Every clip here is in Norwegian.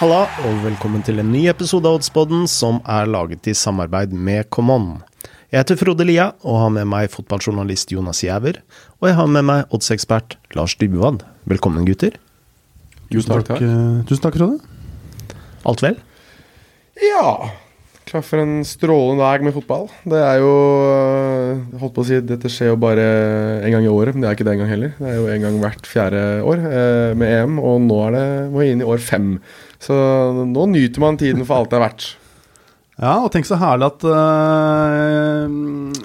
Halla, og velkommen til en ny episode av Oddspodden som er laget i samarbeid med Common. Jeg heter Frode Lia og har med meg fotballjournalist Jonas Giæver. Og jeg har med meg oddsekspert Lars Dybwad. Velkommen, gutter. Tusen takk, takk. eh, tusen takk, Frode. Alt vel? Ja. Klar for en strålende dag med fotball. Det er jo Holdt på å si dette skjer jo bare en gang i året, men det er ikke det engang heller. Det er jo en gang hvert fjerde år eh, med EM, og nå er det må vi inn i år fem. Så nå nyter man tiden for alt det er verdt. Ja, og tenk så herlig at uh,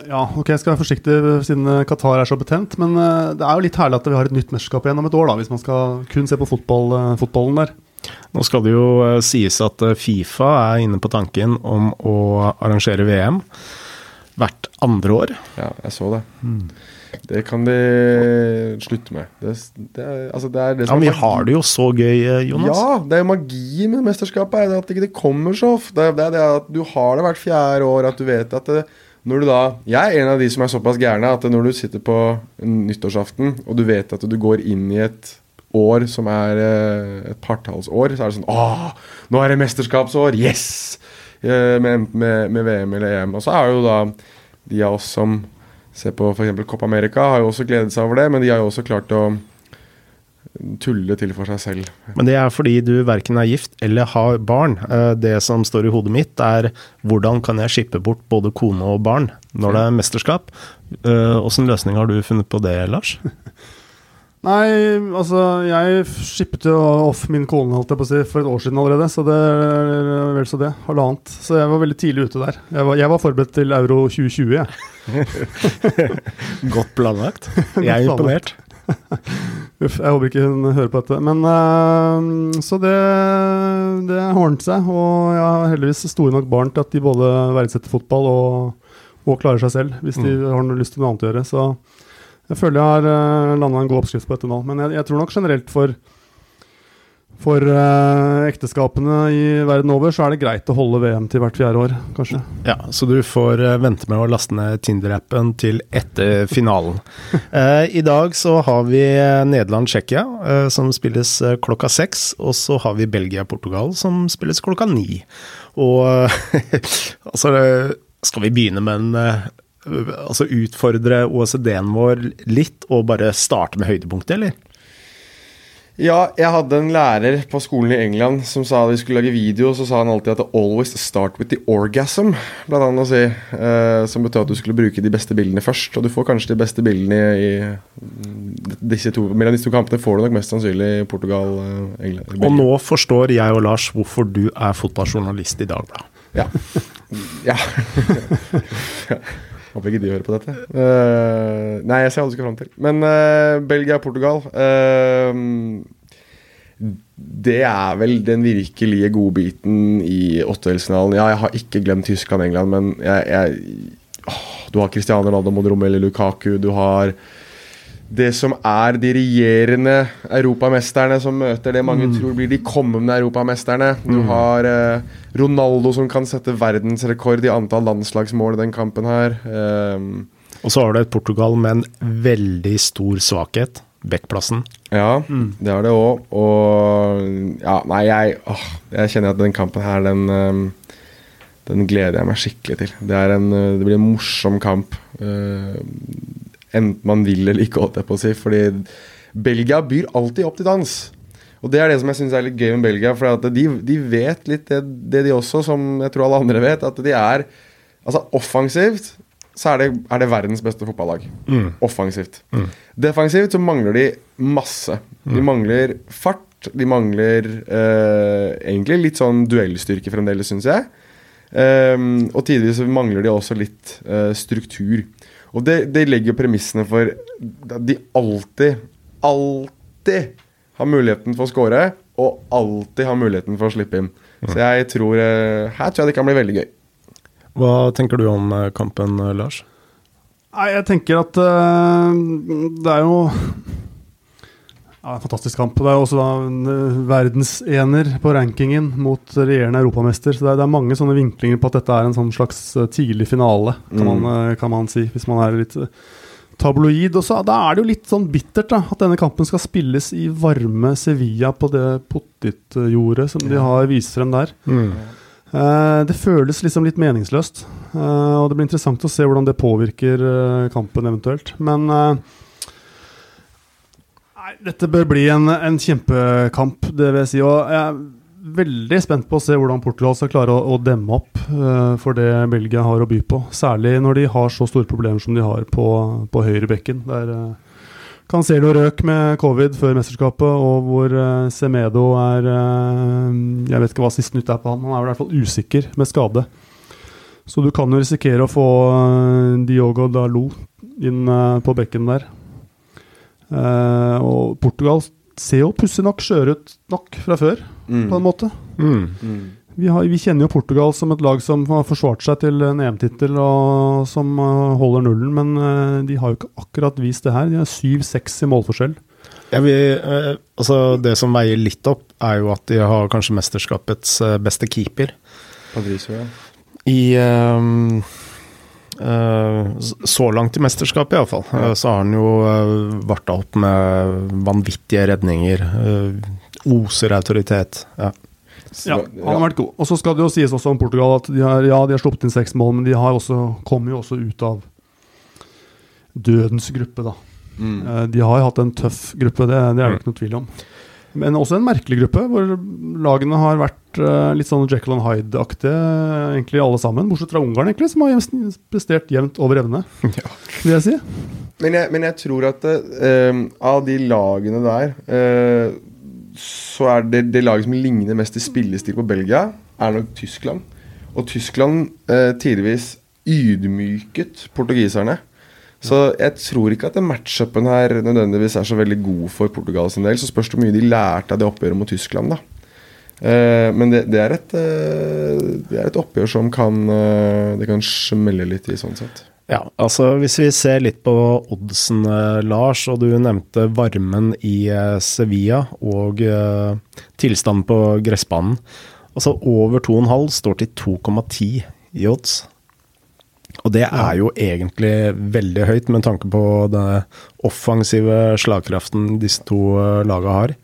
Ja, ok, jeg skal være forsiktig siden Qatar er så betent, men uh, det er jo litt herlig at vi har et nytt mesterskap igjen om et år, da, hvis man skal kun se på fotball, uh, fotballen der. Nå skal det jo sies at Fifa er inne på tanken om å arrangere VM hvert andre år. Ja, jeg så det. Det kan de slutte med. Det, det, altså det Ja, men Vi har det jo så gøy, eh, Jonas. Ja, det er jo magi med mesterskapet. Er at ikke det kommer så ofte. Det er det, at du har det hvert fjerde år. At du vet at det, når du da Jeg er en av de som er såpass gærne at når du sitter på nyttårsaften, og du vet at du går inn i et år som er eh, et partallsår, så er det sånn Åh, nå er det mesterskapsår! Yes! Eh, Med, med, med VM eller EM. Og så er det jo da de av oss som ser på f.eks. Copa America, har jo også gledet seg over det, men de har jo også klart å tulle til for seg selv. Men det er fordi du verken er gift eller har barn. Eh, Det som står i hodet mitt, er hvordan kan jeg skippe bort både kone og barn når det er mesterskap? Åssen løsning har du funnet på det, Lars? Nei, altså jeg skippet jo off min kone holdt jeg på å si, for et år siden allerede, så det er vel så det. Halvannet. Så jeg var veldig tidlig ute der. Jeg var, jeg var forberedt til euro 2020, jeg. Godt planlagt. Jeg er imponert. Uff, jeg håper ikke hun hører på dette. Men uh, Så det, det ordnet seg. Og jeg har heldigvis store nok barn til at de både verdsetter fotball og, og klarer seg selv, hvis de har noe lyst til noe annet å gjøre. Så jeg føler jeg har uh, landa en god oppskrift på dette nå. Men jeg, jeg tror nok generelt for for eh, ekteskapene i verden over så er det greit å holde VM til hvert fjerde år, kanskje. Ja, Så du får eh, vente med å laste ned Tinder-appen til etter finalen. Eh, I dag så har vi eh, Nederland-Tsjekkia, eh, som spilles eh, klokka seks. Og så har vi Belgia-Portugal, som spilles klokka ni. Og eh, altså eh, Skal vi begynne med en eh, Altså utfordre OECD-en vår litt, og bare starte med høydepunktet, eller? Ja, jeg hadde en lærer på skolen i England som sa at vi skulle lage video, så sa han alltid at 'always start with the orgasm', blant annet å si. Eh, som betød at du skulle bruke de beste bildene først. Og du får kanskje de beste bildene i, i disse to Mellom disse to kampene får du nok mest sannsynlig i Portugal, eh, England Og nå forstår jeg og Lars hvorfor du er fotballjournalist i Dagbladet. Ja. ja. Håper ikke de hører på dette. Uh, nei, jeg ser hva du skal fram til. Men uh, Belgia-Portugal Det er vel den virkelige godbiten i åttedelsfinalen. Ja, jeg har ikke glemt Tyskland-England, men jeg, jeg åh, Du har Cristiano Ronaldo mot Romelu Lukaku. Du har det som er de regjerende europamesterne som møter det mange tror blir de kommende europamesterne. Du har eh, Ronaldo som kan sette verdensrekord i antall landslagsmål i den kampen her. Um, Og så har du et Portugal med en veldig stor svakhet. Bekkplassen. ja, det har det òg. Og ja, nei, jeg, åh, jeg kjenner at den kampen her, den um, den gleder jeg meg skikkelig til. Det, en, eh, det blir en morsom kamp. eh, enten man vil eller ikke, holdt jeg på å si. Fordi Belgia byr alltid opp til dans. Og det er det som jeg syns er litt gøy med Belgia. For de, de vet litt det, det de også, som jeg tror alle andre vet, at de er Altså offensivt så er det, er det verdens beste fotballag. Offensivt. Defensivt så mangler de masse. De mangler fart. De mangler eh, egentlig litt sånn duellstyrke fremdeles, syns jeg. Um, og tidvis mangler de også litt eh, struktur. Og det, det legger premissene for at de alltid, alltid har muligheten for å score, og alltid har muligheten for å slippe inn. Så jeg tror eh, Her tror jeg det kan bli veldig gøy. Hva tenker du om eh, kampen, eh, Lars? Nei, jeg tenker at uh, det er jo ja, en fantastisk kamp. Det er jo også da eh, verdensener på rankingen mot regjerende europamester. Så det er, det er mange sånne vinklinger på at dette er en sånn slags eh, tidlig finale, kan, Mm. man, eh, kan man si. Hvis man er litt tabloid. Og så, da er det jo litt sånn bittert da, at denne kampen skal spilles i varme Sevilla på det pottitjordet som de har vist frem der. Mm. Uh, det føles liksom litt meningsløst. Uh, og det blir interessant å se hvordan det påvirker uh, kampen eventuelt. Men dette bør bli en, en kjempekamp, det vil jeg si. Og jeg er veldig spent på å se hvordan Portugal skal klare å, å demme opp uh, for det Belgia har å by på. Særlig når de har så store problemer som de har på, på høyre bekken. Der uh, Cancelo røk med covid før mesterskapet, og hvor uh, Semedo er eh, Jeg vet ikke hva siste nytt er på han, han er i hvert fall usikker med skade. Så du kan jo risikere å få eh, Diogo Dalot inn eh, på bekken der. Eh, og Portugal ser jo pussig nok skjøre ut nok fra før, Mm. på en måte. Mm. Mm. Vi, har, vi kjenner jo Portugal som et lag som har forsvart seg til en EM-tittel og som eh, holder nullen, men eh, de har jo ikke akkurat vist det her. De har 7-6 i målforskjell. Ja, vi, altså det som veier litt opp, er jo at de har kanskje mesterskapets beste keeper. Patricio, ja. I Så langt i mesterskapet, iallfall. ja. så har han jo uh, varta opp med vanvittige redninger. eh, oser autoritet. Ja. Ja, han har vært god. Og så skal det jo sies også om Portugal at de har, ja, de har sluppet inn seks mål, men de har også, kommer jo også ut av dødens gruppe, da. Mm. Eh, De har jo hatt en tøff gruppe, det, det er det ikke noe tvil om. Men også en merkelig gruppe, hvor lagene har vært eh, litt sånn Jekyll and Hyde-aktige, egentlig alle sammen. Bortsett fra Ungarn, egentlig, som har prestert jevnt over evne, Ja. vil jeg si. Men, jeg, men jeg tror at uh, av de lagene der uh, Så er det det laget som ligner mest i spillestil på Belgia, er nok Tyskland. Og Tyskland eh, tidvis ydmyket portugiserne. Så jeg tror ikke at den matchupen her nødvendigvis er så veldig god for Portugal sin del. Så spørs det hvor mye de lærte av det oppgjøret mot Tyskland, da. Eh, men det, det, er et, eh, det er et oppgjør som kan eh, Det kan smelle litt i, sånn sett. Ja, altså hvis vi ser litt på oddsen, Lars, og du nevnte varmen i Sevilla og tilstanden på gressbanen. Altså over 2,5 står til 2,10 i odds. Og det er jo egentlig veldig høyt med tanke på den offensive slagkraften disse to lagene laga har.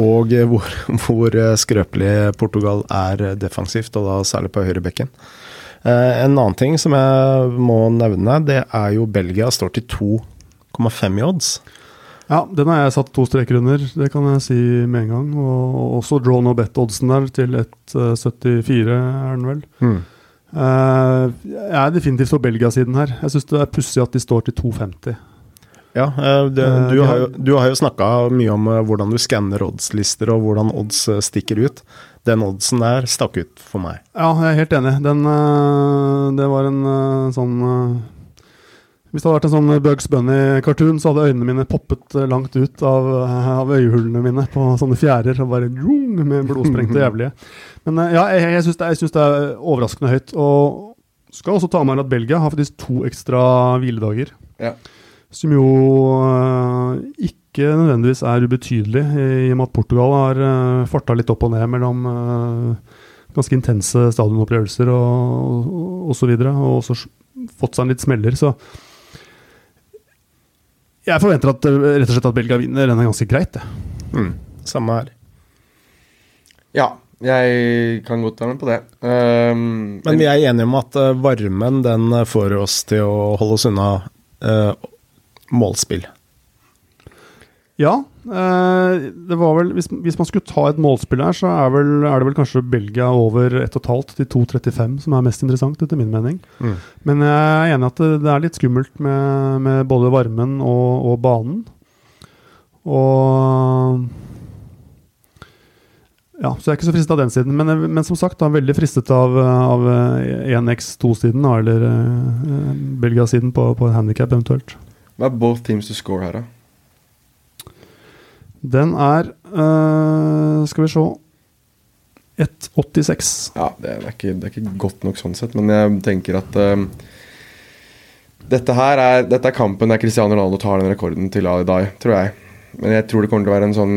Og eh, hvor, hvor eh, skrøpelig Portugal er eh, defensivt, og da særlig på høyrebekken. Eh, en annen ting som jeg må nevne, det er jo Belgia står til 2,5 i odds. Ja, den har jeg satt to streker under, det kan jeg si med en gang. Og også draw no bet-oddsen der til 1,74 er den vel. Eh, jeg er definitivt på Belgia-siden her. Jeg syns det er pussig at de står til 2,50. Ja, eh, det, Eh, du, har jo, du har jo snakka mye om eh, hvordan du skanner oddslister, og hvordan odds eh, stikker ut. Den oddsen der stakk ut for meg. Ja, jeg er helt enig. Den, eh, det var en eh, sånn eh, Hvis det hadde vært en sånn Bugs Bunny-cartoon, så hadde øynene mine poppet eh, langt ut av, eh, av øyehullene mine på sånne fjærer og bare jung, med blodsprengte jævlige. Men eh, ja, jeg, jeg syns det, synes det er overraskende høyt. Og skal også ta med at Belgia har faktisk to ekstra hviledager. Ja. Som jo eh, ikke nødvendigvis er ubetydelig, i og med at Portugal har uh, farta litt opp og ned mellom eh, ganske intense stadionopplevelser og, og, og så videre, og også fått seg en litt smeller, så jeg forventer at eh, rett og slett at Belgia vinner. Den er ganske greit, det. Mm, samme her. Ja, jeg kan godt være med på det. Um, Men vi er enige om at eh, varmen den eh, får oss til å holde oss unna uh, målspill. Ja, Uh, det var vel hvis, hvis man skulle ta et målspill her, så er, vel, er det vel kanskje Belgia over 1,5 til 2,35 som er mest interessant, etter min mening. Mm. Men jeg er enig i at det, det er litt skummelt med, med både varmen og, og banen. Og Ja, så jeg er ikke så fristet av den siden. Men, men som sagt, da, veldig fristet av, av 1x2-siden, eller uh, Belgia-siden på, på handikap eventuelt. Hva er both teams to score her, da? Den er uh, Skal vi se 1,86. Ja, det er, ikke, det er ikke godt nok sånn sett, men jeg tenker at uh, dette her er, dette er kampen der Cristiano Ronaldo tar den rekorden til Ali Dai, tror jeg. Men jeg tror det kommer til å være en sånn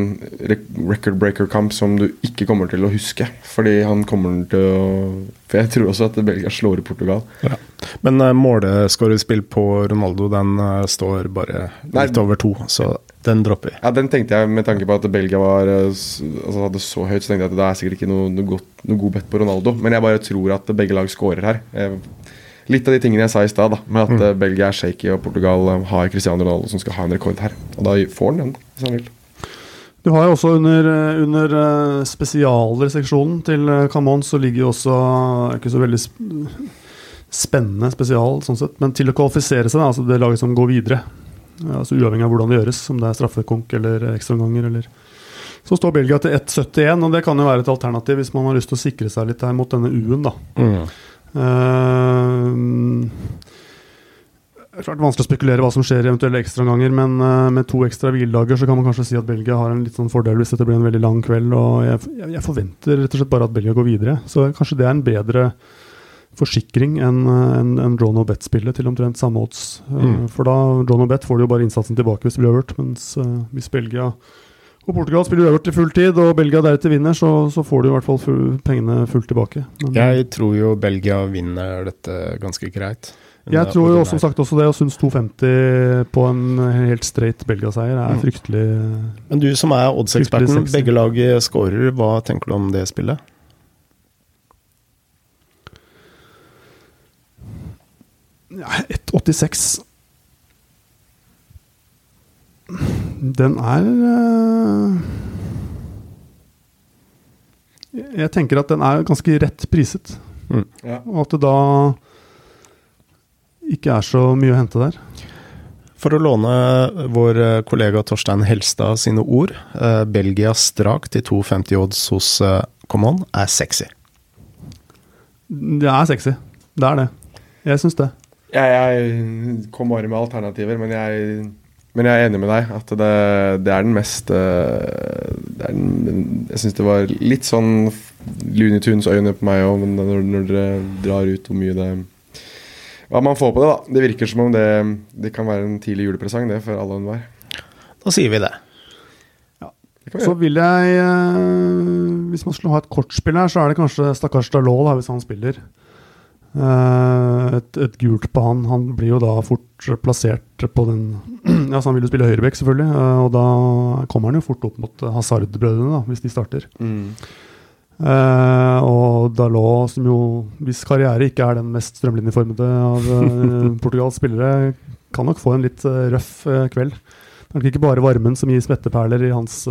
record breaker-kamp som du ikke kommer til å huske. Fordi han kommer til å For jeg tror også at Belgia slår i Portugal. Ja. Men uh, måleskårerspill på Ronaldo, den uh, står bare Nei. litt over to, så den dropper vi. Ja, Den tenkte jeg med tanke på at Belgia var, eh, altså, hadde så høyt, så tenkte jeg at det er sikkert ikke noe, noe, godt, noe god bet på Ronaldo. Men jeg bare tror at begge lag scorer her. Eh, Litt av de tingene jeg sa i stad, med at mm. Belgia er shaky og Portugal eh, har Cristiano Ronaldo som skal ha en rekord her. Og da får han den, hvis han vil. Du har jo også under, eh, under eh, spesialer-seksjonen til eh, Camon så ligger jo også eh, ikke så veldig spennende spesial, sånn sett, men til å kvalifisere seg, da, altså det laget som går videre. Altså Uavhengig av hvordan det gjøres, om det er straffekonk eller ekstraomganger eller Så står Belgia til 1,71, og det kan jo være et alternativ hvis man har lyst til å sikre seg litt her mot denne U-en, da. Eh, det er klart vanskelig å spekulere hva som skjer i eventuelle ekstraomganger, men eh, med to ekstra hviledager så kan man kanskje si at Belgia har en litt sånn fordel hvis dette blir en veldig lang kveld. og Jeg, jeg, forventer rett og slett bare at Belgia går videre. Så kanskje det er en bedre forsikring enn en, en draw no bet-spillet til omtrent samme odds. Eh, Mm. For da no bet får du jo bare innsatsen tilbake hvis det blir øvert, mens eh, hvis Belgia og Portugal spiller øvert til full tid, og Belgia deretter vinner, så, så får du i hvert fall full, pengene fullt tilbake. Men, Jeg tror jo Belgia vinner dette ganske greit. Jeg tror jo også, som sagt også det, og syns 2,50 på en helt straight Belgia-seier er Mm. fryktelig Men du som er oddseksperten, begge lag scorer. Hva tenker du om det spillet? ja, 1,86 Den er eh, Jeg tenker at den er ganske rett priset, Ja. og at det da ikke er så mye å hente der. For å låne vår eh, kollega Torstein Helstad sine ord, eh, Belgia strak til 2,50 odds hos eh, Common er sexy. Det er sexy. Det er det. Jeg syns det. Jeg, jeg kom bare med alternativer, men jeg, men jeg er enig med deg at det, det er den mest eh, det er den, Jeg syns det var litt sånn Looney Tunes-øyne på meg òg, når, når dere drar ut hvor mye det Hva man får på det, da. Det virker som om det, det kan være en tidlig julepresang, det, for alle og enhver. Da sier vi det. Det vi Så vil jeg eh, Hvis man skulle ha et kortspill her, så er det kanskje stakkars Dalot, da, hvis han spiller. Eh, et, et gult på han. Han blir jo da fort plassert på den Ja, så han vil jo spille høyrebekk, selvfølgelig. eh, og da kommer han jo fort opp mot Hazard-brødrene, da, hvis de starter. Mm. Eh, og Dalot, som jo hvis karriere ikke er den mest strømlinjeformede av uh, Portugals spillere, kan nok få en litt uh, røff kveld. Det er nok ikke bare varmen som gir smetteperler i hans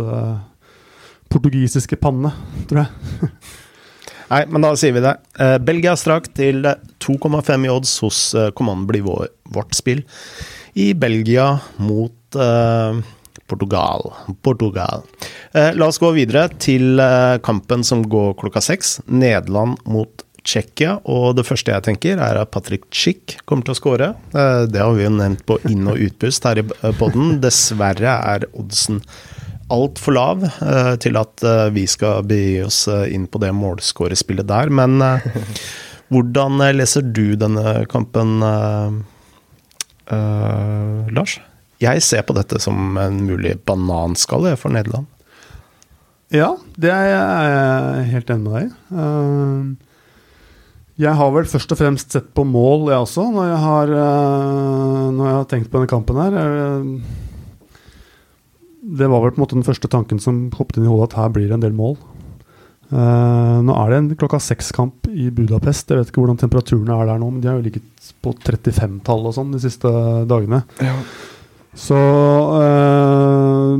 portugisiske panne, tror jeg. Nei, men da sier vi det. Belgia strakk til 2,5 i odds hos eh, Command blir vår, vårt spill. I Belgia mot eh, Portugal. Portugal. Eh, la oss gå videre til eh, kampen som går klokka seks. Nederland mot Tsjekkia. Og det første jeg tenker, er at Patrick Schick kommer til å skåre. Eh, det har vi jo nevnt på inn- og utpust her i poden. Dessverre er oddsen altfor lav eh, til at eh, vi skal begi oss eh, inn på det målskårespillet der. Men eh, hvordan eh, leser du denne kampen, eh, eh, Lars? Jeg ser på dette som en mulig bananskalle for Nederland. Ja, det er jeg helt enig med deg i. Eh, jeg har vel først og fremst sett på mål, jeg også, når jeg har, eh, når jeg har tenkt på denne kampen her. Eh, Det var vel på en måte den første tanken som hoppet inn i hodet, at her blir det en del mål. Uh, nå er det en klokka seks-kamp i Budapest. Jeg vet ikke hvordan temperaturene er der nå, men de har jo ligget på 35-tallet og sånn de siste dagene. Ja. Så øh,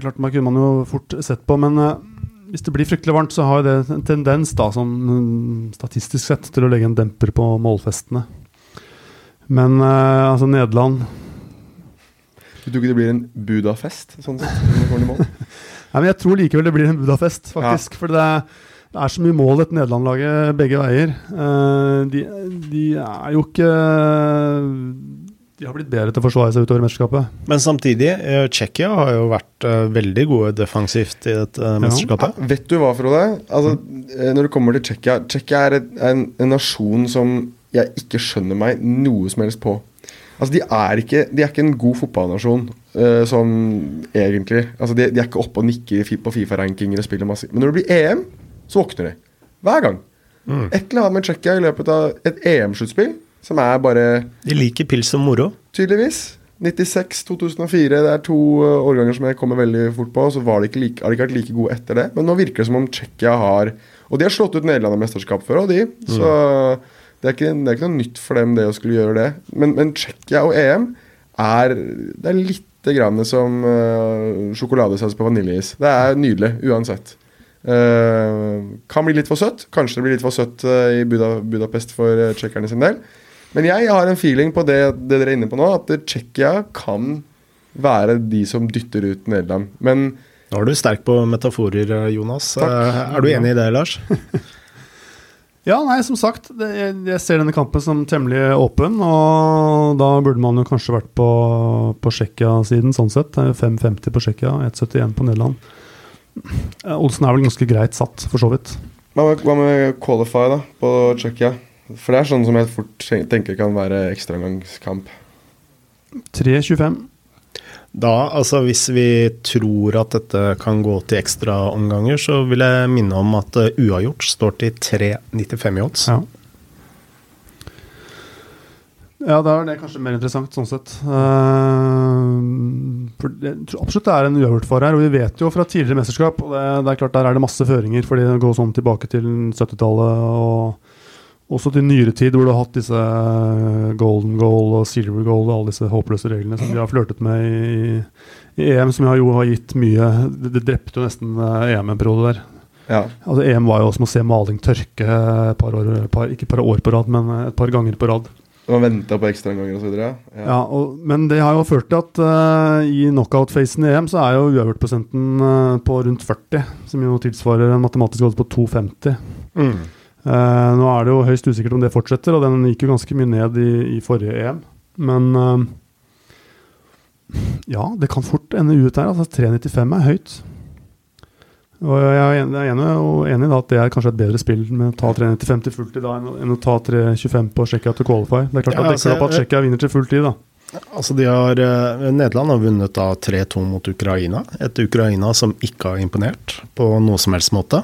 klart Man kunne man jo fort sett på, men øh, hvis det blir fryktelig varmt, så har det en tendens, da, sånn øh, statistisk sett, til å legge en demper på målfestene. Men øh, altså Nederland Du tror ikke det blir en Budafest, sånn sett? Nei, men Jeg tror likevel det blir en Budafest, faktisk. For det er, det er så mye mål et Nederland-laget begge veier. Uh, de, de er jo ikke De har blitt bedre til å forsvare seg utover mesterskapet. Men samtidig, eh, Tsjekkia har jo vært eh, veldig gode defensivt i dette mesterskapet. mesterskapet. Vet du hva, Frode? Altså, eh, når det kommer til Tsjekkia Tsjekkia er et, en, en nasjon som jeg ikke skjønner meg noe som helst på. Altså, De er ikke, de er ikke en god fotballnasjon uh, som egentlig Altså, de, de er ikke oppe og nikker på Fifa-rankinger og spiller masse Men når det blir EM, så våkner de. Hver gang. Et eller annet med Tsjekkia i løpet av et EM-sluttspill, som er bare De liker pils og moro. Tydeligvis. 96, 2004, det er to uh, årganger som jeg kommer veldig fort på. Så var de ikke like, har de ikke vært like gode etter det. Men nå virker det som om Tsjekkia har Og de har slått ut Nederland i mesterskap før, og de. Så det, er ikke, det er ikke noe nytt for dem det å skulle gjøre det. Men, men Tsjekkia og EM er Det er lite grann som uh, sjokoladesaus på vaniljeis. Det er nydelig uansett. Uh, kan bli litt for søtt. Kanskje det blir litt for søtt uh, i Buda, Budapest for uh, tsjekkerne sin del. Men jeg har en feeling på det, det dere er inne på nå, at Tsjekkia kan være de som dytter ut Nederland. Men Nå er du sterk på metaforer, Jonas. Takk. Eh, Er du enig i det, Lars? Ja, nei, som sagt, det, jeg, jeg ser denne kampen som temmelig åpen, og da burde man jo kanskje vært på, på Tsjekkia-siden, sånn sett. Det er 5,50 på Tsjekkia, 1,71 på Nederland. Olsen er vel ganske greit satt, for så vidt. hva med, hva med qualify da, på Tsjekkia? For det er sånn som jeg fort tenker kan være ekstraomgangskamp. 3,25. Da, altså hvis vi tror at dette kan gå til ekstraomganger, så vil jeg minne om at eh, uavgjort står til 3,95 i odds. Ja. Ja, da er det kanskje mer interessant, sånn sett. Uh, for jeg tror absolutt det er en uavgjort for her. Og vi vet jo fra tidligere mesterskap, og det, det er klart der er det masse føringer, fordi det går sånn tilbake til 70-tallet og også til nyere tid, hvor du har hatt disse golden goal og silver goal og alle disse håpløse reglene som de har flørtet med i, i EM, som jo har gitt mye Det, det drepte jo nesten eh, EM en periode der. Ja. Altså EM var jo som å se maling tørke et par år, par, ikke et par år på rad, men et par ganger på rad. Man venta på ekstraomganger osv. Ja. Ja, og, men det har jo ført til at uh, i knockout-fasen i EM så er jo uavgjortprosenten uh, på rundt 40, som jo tilsvarer en matematisk odds på 2,50. Mm. Eh, nå er det jo høyst usikkert om det fortsetter, og den gikk jo ganske mye ned i, i forrige EM. Men uh, ja, det kan fort ende ut der. Altså 3,95 er høyt. Og jeg er enig, jeg er enig, i at det er kanskje et bedre spill med å ta 3,95 til fulltid da, enn, enn å ta 3,25 på Tsjekkia til qualify. Det er klart Ja, at altså, dekker opp at Tsjekkia vinner til full tid, da. Altså de har, eh, Nederland har vunnet da 3-2 mot Ukraina. Et Ukraina som ikke har imponert på noe som helst måte.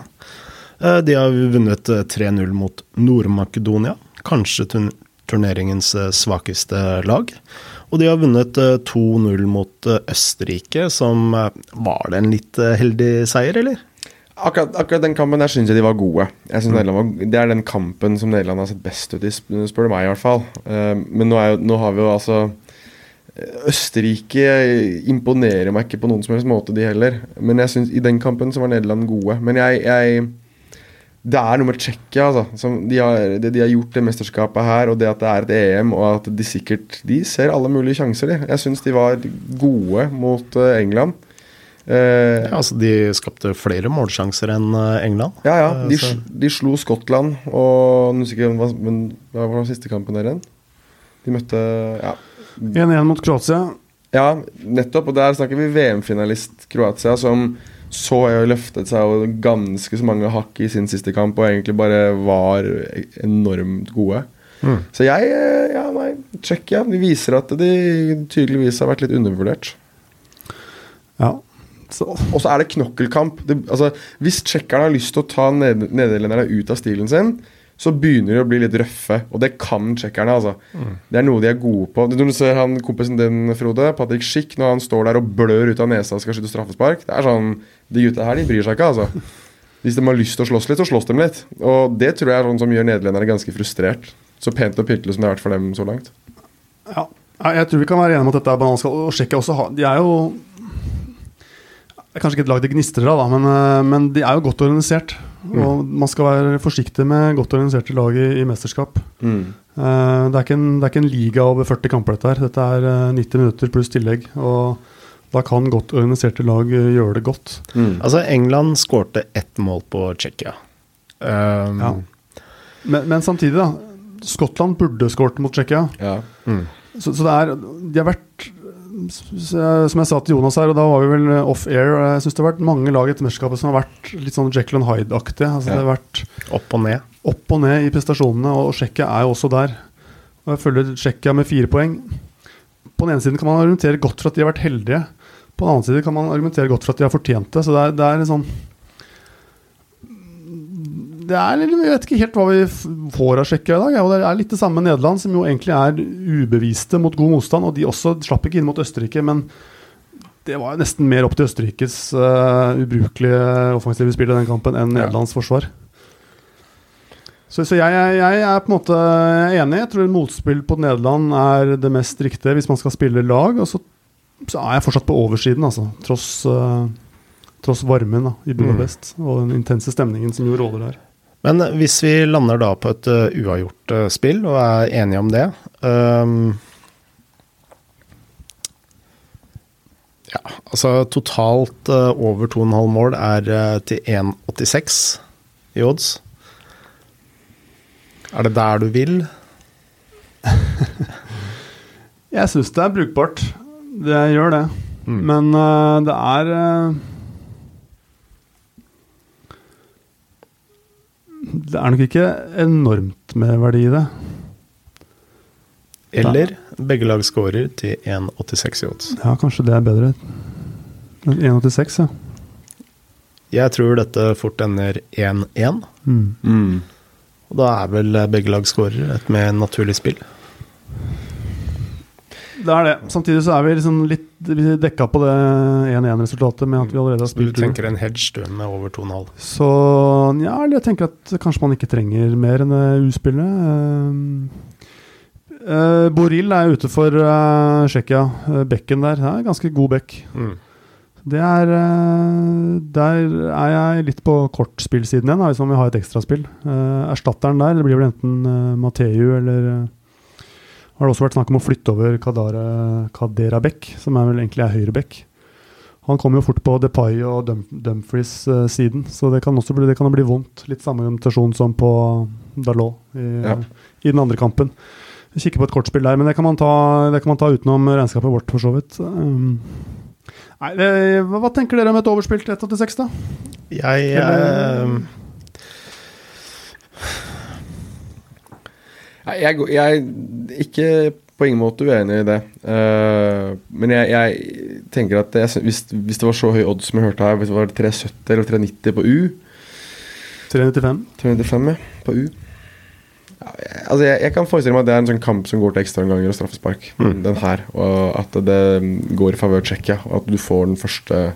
Eh, De har vunnet eh, 3-0 mot Nord-Makedonia, kanskje turneringens eh, svakeste lag. Og de har vunnet eh, 2-0 mot eh, Østerrike, som eh, Var det en litt eh, heldig seier, eller? Akkurat, akkurat den kampen der syns jeg de var gode. Jeg synes Nederland var, Det er den kampen som Nederland har sett best ut i, spør du meg i hvert fall. Eh, men nå, er jo, nå har vi jo altså eh, Østerrike imponerer meg ikke på noen som helst måte, de heller. Men jeg synes, i den kampen så var Nederland gode. Men jeg, jeg Det er noe med Tsjekkia, altså. De har, det de har gjort det mesterskapet her, og det at det er et EM, og at de sikkert De ser alle mulige sjanser, de. Jeg syns de var gode mot eh, England. Eh, Ja, altså De skapte flere målsjanser enn eh, England. ja, ja. Eh, De, de slo Skottland, og hva, men hva var den siste kampen der igjen? De møtte ja. 1-1 mot Kroatia. ja, nettopp. Og der snakker vi VM-finalist Kroatia, som så jo løftet seg ganske så mange hakk i sin siste kamp, og egentlig bare var enormt gode. Mm. Så jeg eh, Ja, nei, Tsjekkia. De viser at de tydeligvis har vært litt undervurdert. Ja. Så, Og så er det knokkelkamp. Det, altså, hvis tsjekkerne har lyst til å ta ned nederlenderne ut av stilen sin, så begynner de å bli litt røffe. Og det kan tsjekkerne, altså. Det er noe de er gode på. Når du ser han kompisen din, Frode, Patrick Schick, når han står der og blør ut av nesa og skal skyte straffespark Det er sånn De gutta her, de bryr seg ikke, altså. Hvis de har lyst til å slåss litt, så slåss de litt. Og det tror jeg er sånn som gjør nederlenderne ganske frustrert. Så pent og pyntelig som det har vært for dem så langt. Ja. jeg tror vi kan være enige om at dette er bananskall. Og Tsjekkia også har De er jo Kanskje ikke et lag det gnistrer av, men, eh, men de er jo godt organisert. Og man skal være forsiktig med godt organiserte lag i, i mesterskap. Mm. Uh, det, er ikke en, det er ikke en liga over 40 kamper, dette her. Dette er uh, 90 minutter pluss tillegg. Og da kan godt organiserte lag eh, gjøre det godt. Mm. Altså England skårte ett mål på Tsjekkia. Um, Ja. Men, men samtidig, da. Skottland burde skåret mot Tsjekkia. Ja. mm. Så, så det er De har vært Som jeg sa til Jonas her, og da var vi vel off-air Jeg syns det har vært mange lag i dette mesterskapet som har vært litt sånn Jekyll and Hyde-aktige. Altså, Det har vært Opp og ned. opp og ned i prestasjonene, og Tsjekkia er jo også der. Og Jeg følger Tsjekkia med fire poeng. På den ene siden kan man argumentere godt for at de har vært heldige. På den annen side kan man argumentere godt for at de har fortjent det. Så det er, det er en sånn det er, Jeg vet ikke helt hva vi får av Tsjekkia i dag. og Det er litt det samme med Nederland, som jo egentlig er ubeviste mot god motstand. Og de også slapp ikke inn mot Østerrike, men det var jo nesten mer opp til Østerrikes uh, ubrukelige offensive spill i den kampen enn Ja. Nederlands forsvar. Så, så jeg, jeg, jeg er på en måte enig. Jeg tror motspill på Nederland er det mest riktige hvis man skal spille lag. Og så, så er jeg fortsatt på oversiden, altså. Tross, uh, tross varmen da, i Budapest og den intense stemningen som jo råder der. Men hvis vi lander da på et uh, uavgjort uh, spill, og er enige om det um, Ja, altså totalt uh, over 2,5 mål er uh, til 1,86 i odds. Er det der du vil? Jeg syns det er brukbart. Det gjør det. Mm. Men uh, det er eh, Det er nok ikke enormt med verdi i det. Eller begge lag scorer til 1,86 i odds. Ja, kanskje det er bedre. Men 1,86, ja. Jeg tror dette fort ender 1-1. Mm. Mm. Og da er vel begge lag scorer et mer naturlig spill. Det er det. Samtidig så er vi liksom litt dekka på det 1-1-resultatet med at vi allerede har spilt Du tenker en hedge du med over 2,5. Så ja, jeg tenker at kanskje man ikke trenger mer enn det U-spillet. Uh, uh, Boril er ute for uh, Tsjekkia. Uh, bekken der er ganske god bekk. Mm. Det er uh, Der er jeg litt på kortspillsiden igjen, hvis man vil ha et ekstraspill. Uh, erstatteren der det blir vel enten uh, Mateu eller har det også vært snakk om å flytte over Kadara, Kadera Beck, som er vel egentlig er høyre Beck. Han kommer jo fort på Depay og Dum Dumfries-siden, så det kan også bli, det kan bli vondt. Litt samme argumentasjon som på Dalot i, Ja. i den andre kampen. Vi kikker på et kortspill der, men det kan man ta, det kan man ta utenom regnskapet vårt, for så vidt. Um, nei, det, hva, tenker dere om et overspilt 186, da? Jeg Eller- eh, Nei, Jeg, jeg ikke på ingen måte uenig i det. Uh, men jeg, jeg tenker at jeg, hvis, hvis det var så høy odds som jeg hørte her, hvis det var 370 eller 390 på U 395? 395, ja. På U. Ja, jeg, altså jeg, jeg kan forestille meg at det er en sånn kamp som går til ekstraomganger og straffespark. Mm. Den her. Og at det går i favør Tsjekkia, og at du får den første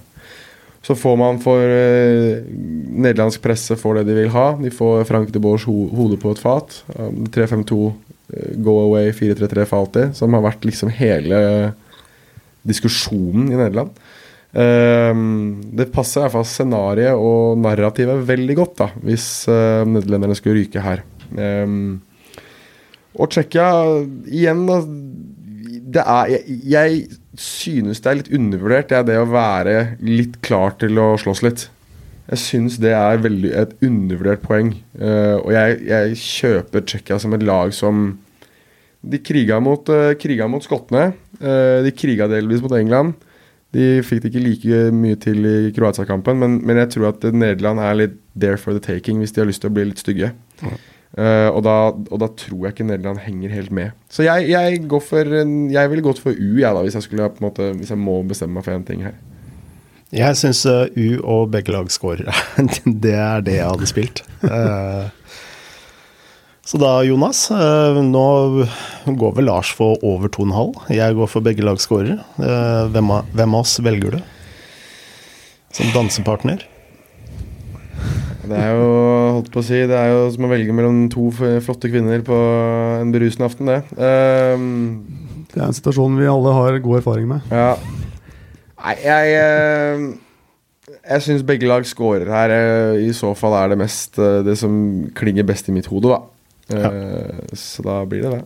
Så får man for eh, nederlandsk presse får det de vil ha. De får Frank de Boers ho hode på et fat. Um, 3-5-2, eh, go away, 4-3-3 for alltid. Som har vært liksom hele diskusjonen i Nederland. Ehm, det passer i hvert fall scenarioet og narrativet veldig godt, da, hvis uh, nederlenderne skulle ryke her. Ehm, og Tsjekkia, igjen, da det er, jeg, jeg synes det er litt undervurdert, det er det å være litt klar til å slåss litt. Jeg syns det er veldig, et undervurdert poeng. Uh, og jeg, jeg kjøper Tsjekkia som et lag som De kriga mot, uh, mot skottene. Uh, de kriga delvis mot England. De fikk det ikke like mye til i Kroatia-kampen, men, men jeg tror at Nederland er litt there for the taking hvis de har lyst til å bli litt stygge. Eh, og, da, og da tror jeg ikke Nederland henger helt med. Så jeg, jeg går for Jeg ville gått for U, jeg, da, hvis jeg, skulle, måte, hvis jeg må bestemme meg for én ting her. Jeg syns U og begge lag scorer. det er det jeg hadde spilt. uh, så da, Jonas, eh, nå går vel Lars for over 2,5. Jeg går for begge lag scorer. Eh, Hvem hvem av oss velger du som dansepartner? Det er jo holdt på å si Det er jo som å velge mellom to flotte kvinner på en berusende aften, det. Um, Det er en situasjon vi alle har god erfaring med. ja. Nei, jeg Jeg, Jeg syns begge lag scorer her. eh, I så fall er det mest eh, det som klinger best i mitt hode, da. Eh, Så da blir det det.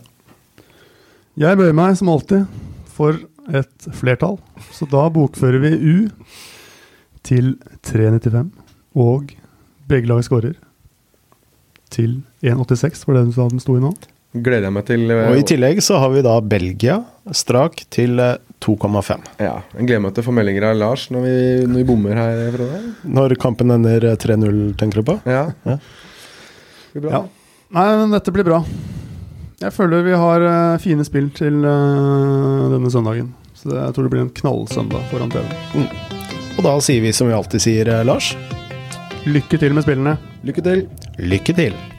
Jeg bøyer meg som alltid for et flertall, så da bokfører vi U til 3,95. Og begge lag skårer. til 1,86, for den du sto i nå? Gleder jeg meg til. eh, Og i tillegg så har vi da Belgia strak til eh, 2,5. Ja, Jeg gleder meg til å få meldinger av Lars når vi, når vi bommer her. Frode. Når kampen ender eh, 3-0, tenker du på? Ja. Ja. Det blir bra. Ja. Nei, men dette blir bra. Jeg føler vi har uh, fine spill til eh, denne søndagen. Så det, jeg tror det blir en knallsøndag foran TV. Og da sier vi som vi alltid sier, eh, Lars. Lykke til med spillene. Lykke til. Lykke til!